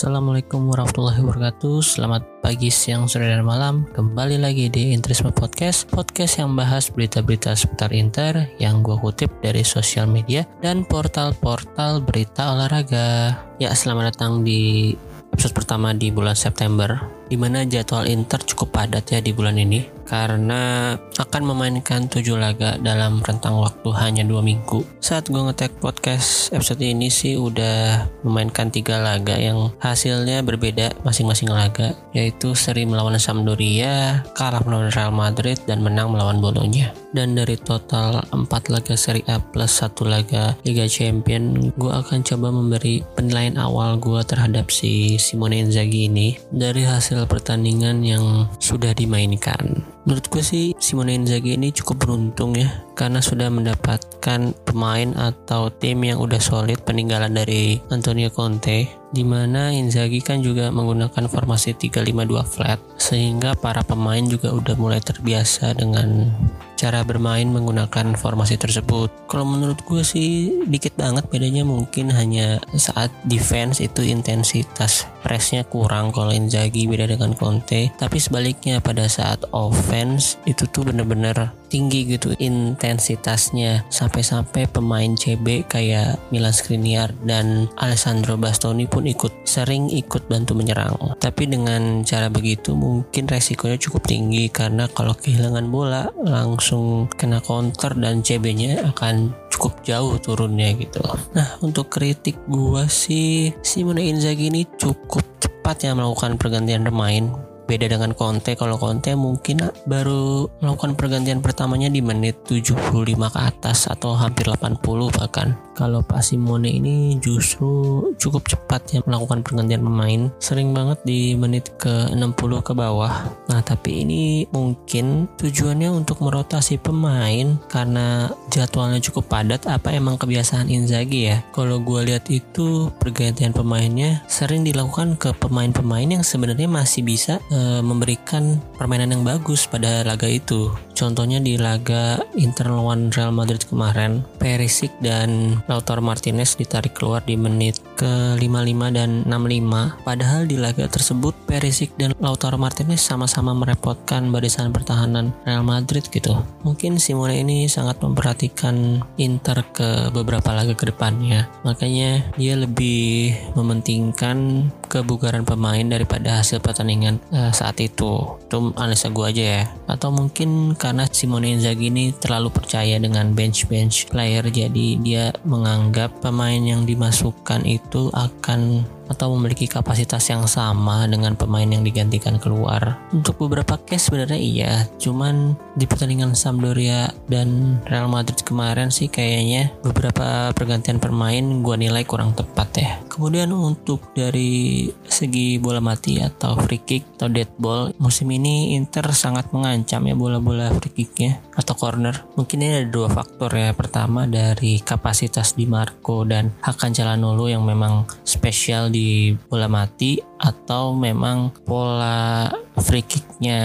Assalamualaikum warahmatullahi wabarakatuh. Selamat pagi, siang, sore, dan malam. Kembali lagi di Interisme Podcast Podcast yang bahas berita-berita seputar Inter Yang gue kutip dari sosial media Dan portal-portal berita olahraga. Ya selamat datang di episode pertama di bulan September di mana jadwal Inter cukup padat ya di bulan ini karena akan memainkan tujuh laga dalam rentang waktu hanya dua minggu. Saat gue ngetek podcast episode ini sih udah memainkan tiga laga yang hasilnya berbeda masing-masing laga, yaitu seri melawan Sampdoria, kalah melawan Real Madrid, dan menang melawan Bolonya. Dan dari total 4 laga seri A plus satu laga Liga Champion, gue akan coba memberi penilaian awal gue terhadap si Simone Inzaghi ini dari hasil pertandingan yang sudah dimainkan. Menurut gue sih Simone Inzaghi ini cukup beruntung ya karena sudah mendapatkan pemain atau tim yang udah solid peninggalan dari Antonio Conte di mana Inzaghi kan juga menggunakan formasi 352 flat sehingga para pemain juga udah mulai terbiasa dengan cara bermain menggunakan formasi tersebut. Kalau menurut gue sih dikit banget bedanya mungkin hanya saat defense itu intensitas pressnya kurang kalau Inzaghi beda dengan Conte. Tapi sebaliknya pada saat offense itu tuh bener-bener tinggi gitu intensitasnya sampai-sampai pemain CB kayak Milan Skriniar dan Alessandro Bastoni pun ikut sering ikut bantu menyerang tapi dengan cara begitu mungkin resikonya cukup tinggi karena kalau kehilangan bola langsung kena counter dan CB-nya akan cukup jauh turunnya gitu. Nah untuk kritik gua sih Simone Inzaghi ini cukup cepat ya melakukan pergantian pemain beda dengan Conte. Kalau Conte mungkin baru melakukan pergantian pertamanya di menit 75 ke atas atau hampir 80 bahkan. Kalau Pak Simone ini justru cukup cepat ya melakukan pergantian pemain. Sering banget di menit ke 60 ke bawah. Nah tapi ini mungkin tujuannya untuk merotasi pemain karena jadwalnya cukup padat. Apa emang kebiasaan Inzaghi ya? Kalau gue lihat itu pergantian pemainnya sering dilakukan ke pemain-pemain yang sebenarnya masih bisa e, memberikan permainan yang bagus pada laga itu contohnya di laga Inter lawan Real Madrid kemarin Perisic dan Lautaro Martinez ditarik keluar di menit ke 55 dan 65. Padahal di laga tersebut Perisic dan Lautaro Martinez sama-sama merepotkan barisan pertahanan Real Madrid gitu. Mungkin Simone ini sangat memperhatikan Inter ke beberapa laga ke depannya. Makanya dia lebih mementingkan kebugaran pemain daripada hasil pertandingan saat itu. Itu analisa gue aja ya. Atau mungkin karena Simone Inzaghi ini terlalu percaya dengan bench-bench player jadi dia menganggap pemain yang dimasukkan itu akan atau memiliki kapasitas yang sama dengan pemain yang digantikan keluar. Untuk beberapa case sebenarnya iya, cuman di pertandingan Sampdoria dan Real Madrid kemarin sih kayaknya beberapa pergantian pemain gua nilai kurang tepat ya. Kemudian untuk dari segi bola mati atau free kick atau dead ball, musim ini Inter sangat mengancam ya bola-bola free kicknya atau corner. Mungkin ini ada dua faktor ya. Pertama dari kapasitas di Marco dan Hakan Calhanoglu yang memang spesial di di bola mati atau memang pola free kicknya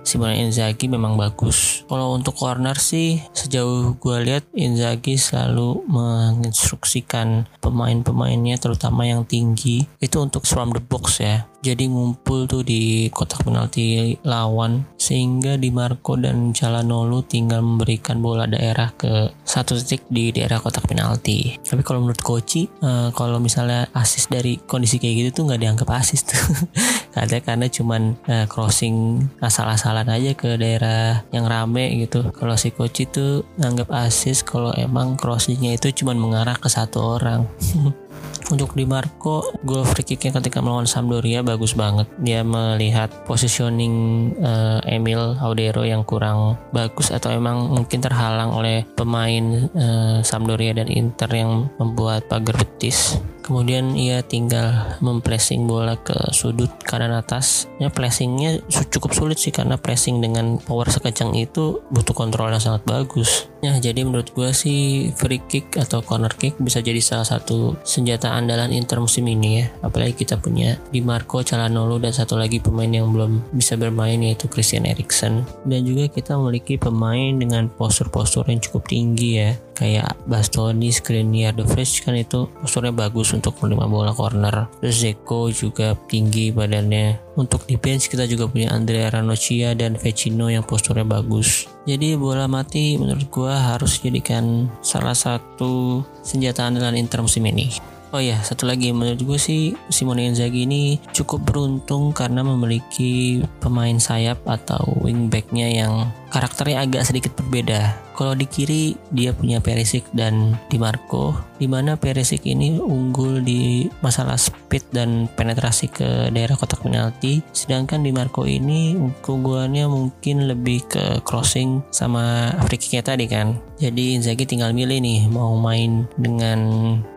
Simone Inzaghi memang bagus. Kalau untuk corner sih sejauh gue lihat Inzaghi selalu menginstruksikan pemain-pemainnya terutama yang tinggi itu untuk from the box ya. Jadi ngumpul tuh di kotak penalti lawan sehingga Di Marco dan Calhanoglu tinggal memberikan bola daerah ke satu titik di daerah kotak penalti. Tapi kalau menurut Koci, uh, kalau misalnya asis dari kondisi kayak gitu tuh nggak dianggap asis tuh. Katanya karena cuman uh, crossing asal-asalan aja ke daerah yang rame gitu. Kalau si coach itu nganggap asis kalau emang crossingnya itu cuma mengarah ke satu orang. Untuk Di Marco, gol free kicknya ketika melawan Sampdoria bagus banget. Dia melihat positioning uh, Emil Audero yang kurang bagus atau emang mungkin terhalang oleh pemain uh, Sampdoria dan Inter yang membuat pagar betis kemudian ia tinggal mempressing bola ke sudut kanan atas. Ya pressingnya cukup sulit sih karena pressing dengan power sekencang itu butuh kontrol yang sangat bagus ya jadi menurut gue sih free kick atau corner kick bisa jadi salah satu senjata andalan Inter musim ini ya. Apalagi kita punya Di Marco Calhanoglu dan satu lagi pemain yang belum bisa bermain yaitu Christian Eriksen. Dan juga kita memiliki pemain dengan postur-postur yang cukup tinggi ya. Kayak Bastoni, Skriniar, The Fresh kan itu posturnya bagus untuk menerima bola corner. Terus Zeko juga tinggi badannya untuk bench kita juga punya Andrea Ranocchia dan Vecino yang posturnya bagus. Jadi bola mati menurut gua harus jadikan salah satu senjata andalan Inter musim ini. Oh ya, satu lagi. Menurut gue sih Simone Inzaghi ini cukup beruntung karena memiliki pemain sayap atau wingbacknya yang karakternya agak sedikit berbeda. Kalau di kiri dia punya Perisic dan Di Marco, di mana Perisic ini unggul di masalah speed dan penetrasi ke daerah kotak penalti, sedangkan Di Marco ini keunggulannya mungkin lebih ke crossing sama free kicknya tadi kan. Jadi Inzaghi tinggal milih nih mau main dengan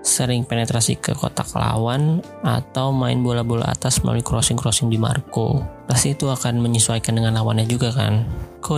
sering penetrasi ke kotak lawan atau main bola-bola atas melalui crossing-crossing Di Marco. Pasti itu akan menyesuaikan dengan lawannya juga kan.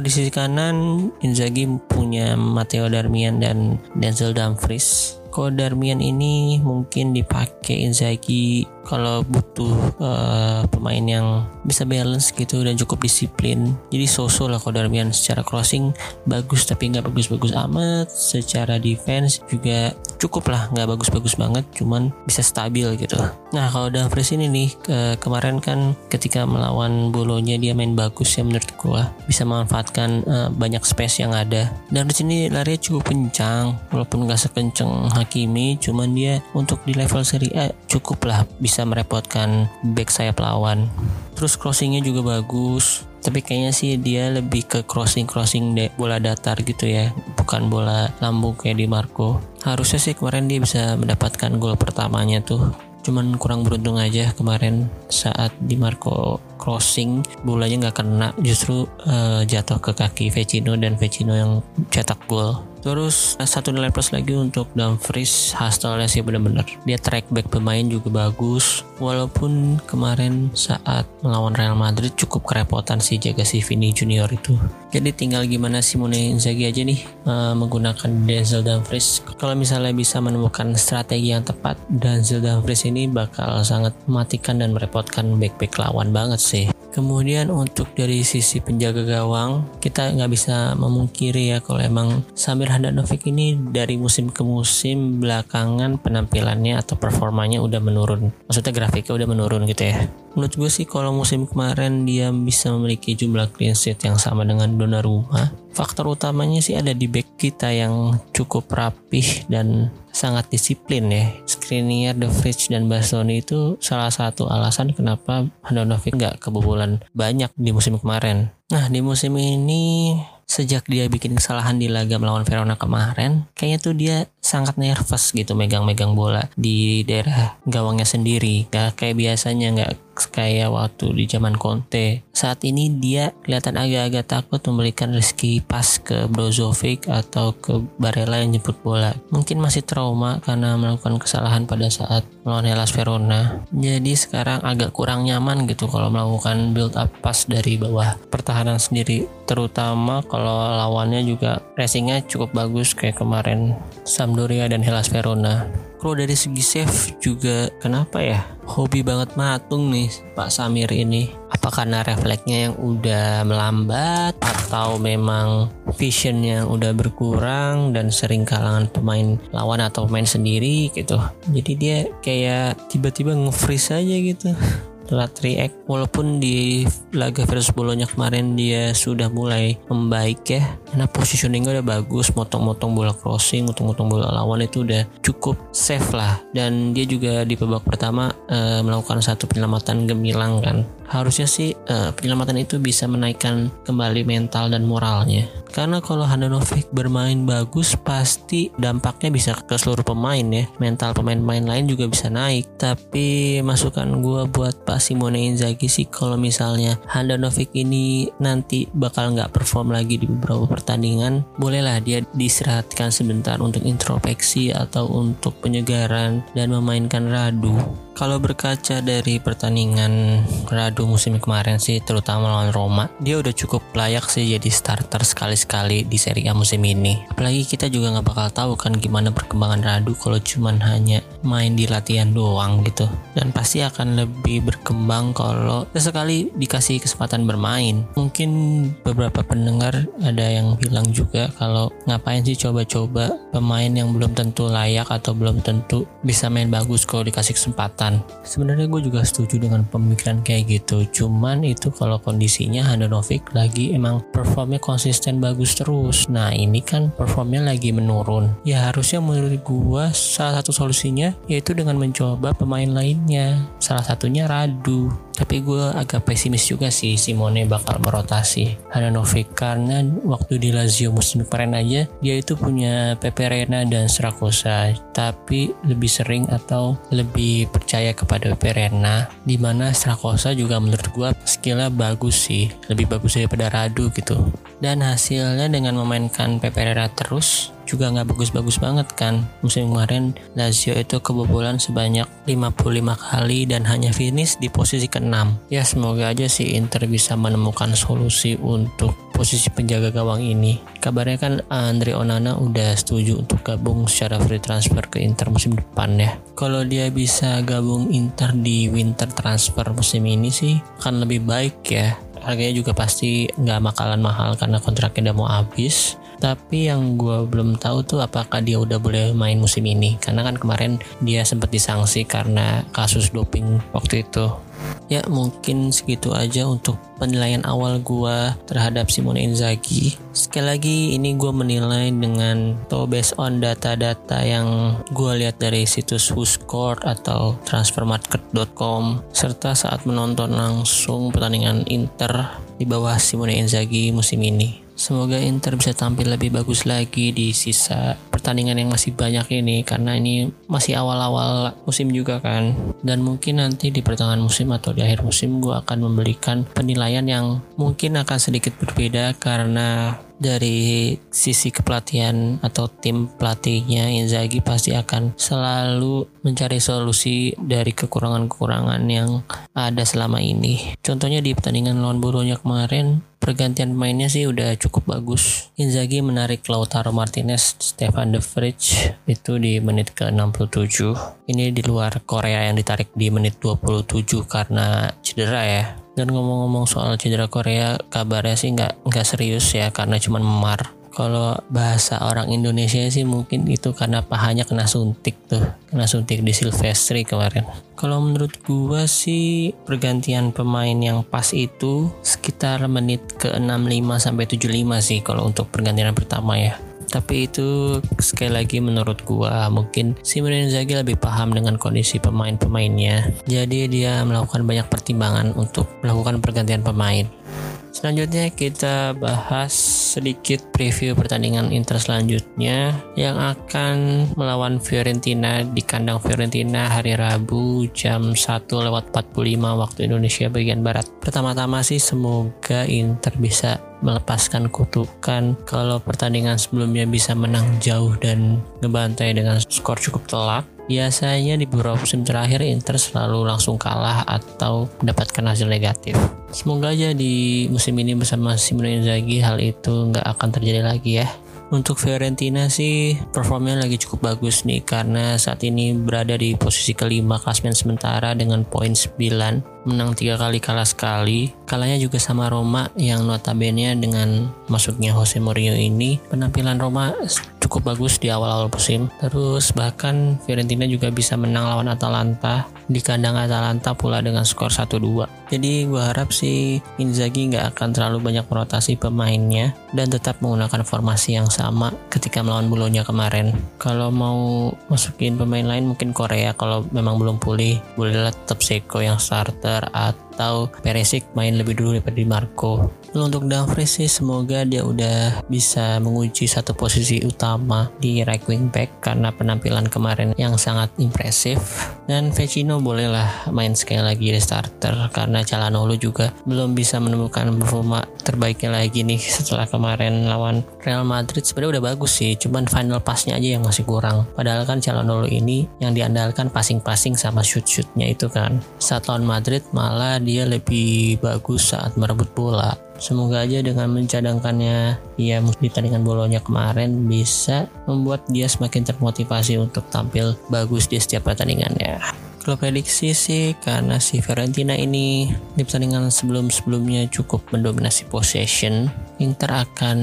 Sisi kanan Inzaghi punya Matteo Darmian dan Denzel Dumfries. Darmian ini mungkin dipakai Inzaghi kalau butuh uh, pemain yang bisa balance gitu dan cukup disiplin. Jadi so-so lah Darmian secara crossing. Bagus tapi nggak bagus-bagus amat. Secara defense juga cukup lah nggak bagus-bagus banget cuman bisa stabil gitu. Nah kalau Dumfries ini nih ke kemarin kan ketika melawan Bolonya dia main bagus ya menurut gua. Bisa memanfaatkan uh, banyak space yang ada. Dan di sini lari cukup kencang walaupun nggak sekencang Hakimi cuman dia untuk di level Serie A cukup lah bisa merepotkan back sayap lawan. Terus crossingnya juga bagus tapi kayaknya sih dia lebih ke crossing crossing bola datar gitu ya bukan bola lambung kayak di Marco. Harusnya sih kemarin dia bisa mendapatkan gol pertamanya tuh. Cuman kurang beruntung aja kemarin saat di Marco crossing bolanya nggak kena justru uh, jatuh ke kaki Vecino dan Vecino yang cetak gol Terus satu nilai plus lagi untuk Dumfries hasilnya sih bener-bener. Dia track back pemain juga bagus. Walaupun kemarin saat melawan Real Madrid cukup kerepotan sih jaga si Vini Junior itu. Jadi tinggal gimana Simone Inzaghi aja nih uh, menggunakan Denzel Dumfries kalau misalnya bisa menemukan strategi yang tepat Denzel Dumfries ini bakal sangat mematikan dan merepotkan back-back lawan banget sih Kemudian untuk dari sisi penjaga gawang, kita nggak bisa memungkiri ya kalau emang Samir Handanovic ini dari musim ke musim belakangan penampilannya atau performanya udah menurun. Maksudnya grafiknya udah menurun gitu ya. Menurut gue sih kalau musim kemarin dia bisa memiliki jumlah clean sheet yang sama dengan Donnarumma, faktor utamanya sih ada di back kita yang cukup rapih dan sangat disiplin ya. Skriniar, The Fridge, dan Bastoni itu salah satu alasan kenapa Handanovic nggak kebobolan banyak di musim kemarin. Nah di musim ini sejak dia bikin kesalahan di laga melawan Verona kemarin, kayaknya tuh dia sangat nervous gitu megang-megang bola di daerah gawangnya sendiri. Gak kayak biasanya, nggak kayak waktu di zaman Conte. Saat ini dia kelihatan agak-agak takut memberikan rezeki pas ke Brozovic atau ke Barella yang jemput bola. Mungkin masih trauma karena melakukan kesalahan pada saat melawan Hellas Verona. Jadi sekarang agak kurang nyaman gitu kalau melakukan build up pas dari bawah pertahanan sendiri. Terutama kalau lawannya juga racingnya cukup bagus kayak kemarin Sampdoria dan Hellas Verona kalau dari segi save juga kenapa ya? Hobi banget matung nih Pak Samir ini. Apa karena refleksnya yang udah melambat atau memang vision yang udah berkurang dan sering kalangan pemain lawan atau pemain sendiri gitu? Jadi dia kayak tiba-tiba nge-freeze aja gitu react walaupun di laga versus Bolonya kemarin dia sudah mulai membaik ya. Karena positioningnya udah bagus motong-motong bola crossing motong-motong bola lawan itu udah cukup safe lah. Dan dia juga di babak pertama e, melakukan satu penyelamatan gemilang kan. Harusnya sih e, penyelamatan itu bisa menaikkan kembali mental dan moralnya karena kalau Handanovic bermain bagus pasti dampaknya bisa ke seluruh pemain ya. Mental pemain-pemain lain juga bisa naik. Tapi masukan gue buat Pak Simone Inzaghi sih kalau misalnya Handanovic ini nanti bakal nggak perform lagi di beberapa pertandingan bolehlah dia diistirahatkan sebentar untuk introspeksi atau untuk penyegaran dan memainkan Radu Kalau berkaca dari pertandingan Radu musim kemarin sih, terutama lawan Roma, dia udah cukup layak sih jadi starter sekali-sekali di Serie A musim ini. Apalagi kita juga nggak bakal tahu kan gimana perkembangan Radu kalau cuman hanya main di latihan doang gitu. Dan pasti akan lebih berkembang kalau sesekali dikasih kesempatan bermain. Mungkin beberapa pendengar ada yang bilang juga kalau ngapain sih coba-coba pemain yang belum tentu layak atau belum tentu bisa main bagus kalau dikasih kesempatan sebenarnya gue juga setuju dengan pemikiran kayak gitu. Cuman itu kalau kondisinya Handanovic lagi emang performnya konsisten bagus terus. Nah ini kan performnya lagi menurun. Ya harusnya menurut gue salah satu solusinya yaitu dengan mencoba pemain lainnya. Salah satunya Radu. Tapi gue agak pesimis juga sih Simone bakal merotasi Handanovic karena waktu di Lazio musim kemarin aja dia itu punya Pepe Reina dan Srakosa tapi lebih sering atau lebih percaya kepada Pepe Reina di mana Srakosa juga menurut gue skillnya bagus sih. Lebih bagus daripada Radu gitu. Dan hasilnya dengan memainkan Pepe Reina terus juga nggak bagus-bagus banget kan. Musim kemarin Lazio itu kebobolan sebanyak 55 kali dan hanya finish di posisi ke-6. Ya semoga aja sih Inter bisa menemukan solusi untuk posisi penjaga gawang ini. Kabarnya kan Andre Onana udah setuju untuk gabung secara free transfer ke Inter musim depan ya. Kalau dia bisa gabung Inter di winter transfer musim ini sih akan lebih baik ya harganya juga pasti nggak bakalan mahal karena kontraknya udah mau habis tapi yang gue belum tahu tuh apakah dia udah boleh main musim ini. Karena kan kemarin dia sempat disanksi karena kasus doping waktu itu. Ya mungkin segitu aja untuk penilaian awal gue terhadap Simone Inzaghi. Sekali lagi ini gue menilai dengan atau based on data-data yang gue lihat dari situs WhoScored atau transfermarket.com serta saat menonton langsung pertandingan Inter di bawah Simone Inzaghi musim ini Semoga Inter bisa tampil lebih bagus lagi di sisa pertandingan yang masih banyak ini karena ini masih awal-awal musim juga kan. Dan mungkin nanti di pertengahan musim atau di akhir musim gue akan memberikan penilaian yang mungkin akan sedikit berbeda karena dari sisi kepelatihan atau tim pelatihnya Inzaghi pasti akan selalu mencari solusi dari kekurangan-kekurangan yang ada selama ini. Contohnya di pertandingan lawan Boronya kemarin pergantian pemainnya sih udah cukup bagus. Inzaghi menarik Lautaro Martinez, Stefan De Vrij itu di menit ke-67. Ini di luar Korea yang ditarik di menit 27 karena cedera ya. Dan ngomong-ngomong soal cedera Korea, kabarnya sih nggak nggak serius ya karena cuma memar. Kalau bahasa orang Indonesia sih mungkin itu karena pahanya kena suntik tuh, kena suntik di Silvestri kemarin. Kalau menurut gua sih pergantian pemain yang pas itu sekitar menit ke 65 sampai 75 sih kalau untuk pergantian pertama ya tapi itu sekali lagi menurut gua mungkin Simone Inzaghi lebih paham dengan kondisi pemain-pemainnya. Jadi dia melakukan banyak pertimbangan untuk melakukan pergantian pemain Selanjutnya kita bahas sedikit preview pertandingan Inter selanjutnya yang akan melawan Fiorentina di kandang Fiorentina hari Rabu jam 1 lewat 45 waktu Indonesia bagian Barat. Pertama-tama sih semoga Inter bisa melepaskan kutukan kalau pertandingan sebelumnya bisa menang jauh dan ngebantai dengan skor cukup telak Biasanya di beberapa musim terakhir Inter selalu langsung kalah atau mendapatkan hasil negatif. Semoga aja di musim ini bersama Simone Inzaghi hal itu nggak akan terjadi lagi ya. Untuk Fiorentina sih performnya lagi cukup bagus nih karena saat ini berada di posisi kelima klasmen sementara dengan poin 9 menang tiga kali kalah sekali kalahnya juga sama Roma yang notabene dengan masuknya Jose Mourinho ini penampilan Roma cukup bagus di awal-awal musim. Terus bahkan Fiorentina juga bisa menang lawan Atalanta. Di kandang Atalanta pula dengan skor 1-2 jadi gue harap sih Inzaghi nggak akan terlalu banyak merotasi pemainnya dan tetap menggunakan formasi yang sama ketika melawan Bolonya kemarin. Kalau mau masukin pemain lain mungkin Korea. Kalau memang belum pulih bolehlah tetap Seko yang starter atau atau Perisic main lebih dulu daripada Di Marco. Lalu untuk Dumfries sih semoga dia udah bisa menguji satu posisi utama di right wing back karena penampilan kemarin yang sangat impresif dan Vecino bolehlah main sekali lagi di starter karena Calhanoglu juga belum bisa menemukan performa terbaiknya lagi nih setelah kemarin lawan Real Madrid. Sebenarnya udah bagus sih cuman final passnya aja yang masih kurang. Padahal kan Calhanoglu ini yang diandalkan passing-passing sama shoot-shootnya itu kan. Saat lawan Madrid malah dia lebih bagus saat merebut bola. Semoga aja dengan mencadangkannya dia di tandingan bolonya kemarin bisa membuat dia semakin termotivasi untuk tampil bagus di setiap pertandingannya. Kalau prediksi sih karena si Fiorentina ini di pertandingan sebelum-sebelumnya cukup mendominasi possession, Inter akan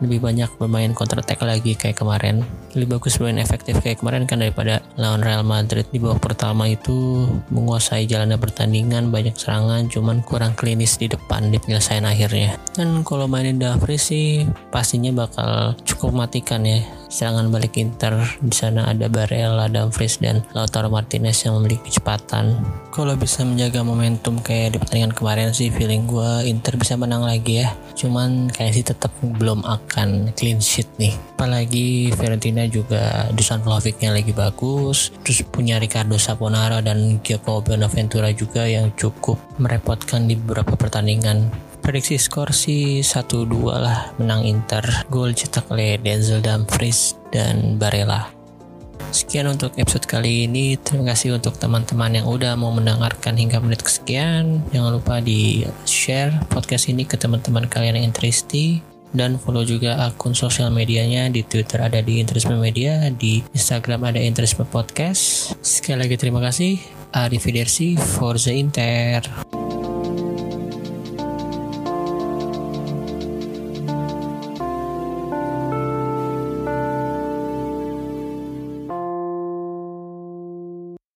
lebih banyak bermain counter attack lagi kayak kemarin. Lebih bagus bermain efektif kayak kemarin kan daripada lawan Real Madrid di babak pertama itu menguasai jalannya pertandingan, banyak serangan, cuman kurang klinis di depan di penyelesaian akhirnya. Dan kalau mainin Davris sih pastinya bakal cukup matikan ya serangan balik Inter di sana ada Barella, Dumfries dan Lautaro Martinez yang memiliki kecepatan. Kalau bisa menjaga momentum kayak di pertandingan kemarin sih feeling gue Inter bisa menang lagi ya. Cuman kayak sih tetap belum akan clean sheet nih. Apalagi Fiorentina juga Dusan Vlovicnya lagi bagus. Terus punya Ricardo Saponara dan Giacomo Bonaventura juga yang cukup merepotkan di beberapa pertandingan prediksi skor sih 1-2 lah menang Inter gol cetak oleh Denzel Dumfries dan Barella Sekian untuk episode kali ini. Terima kasih untuk teman-teman yang udah mau mendengarkan hingga menit kesekian. Jangan lupa di share podcast ini ke teman-teman kalian yang interesti dan follow juga akun sosial medianya di Twitter ada di Interisme Media, di Instagram ada Interisme Podcast. Sekali lagi terima kasih. Arrivederci, Forza Inter.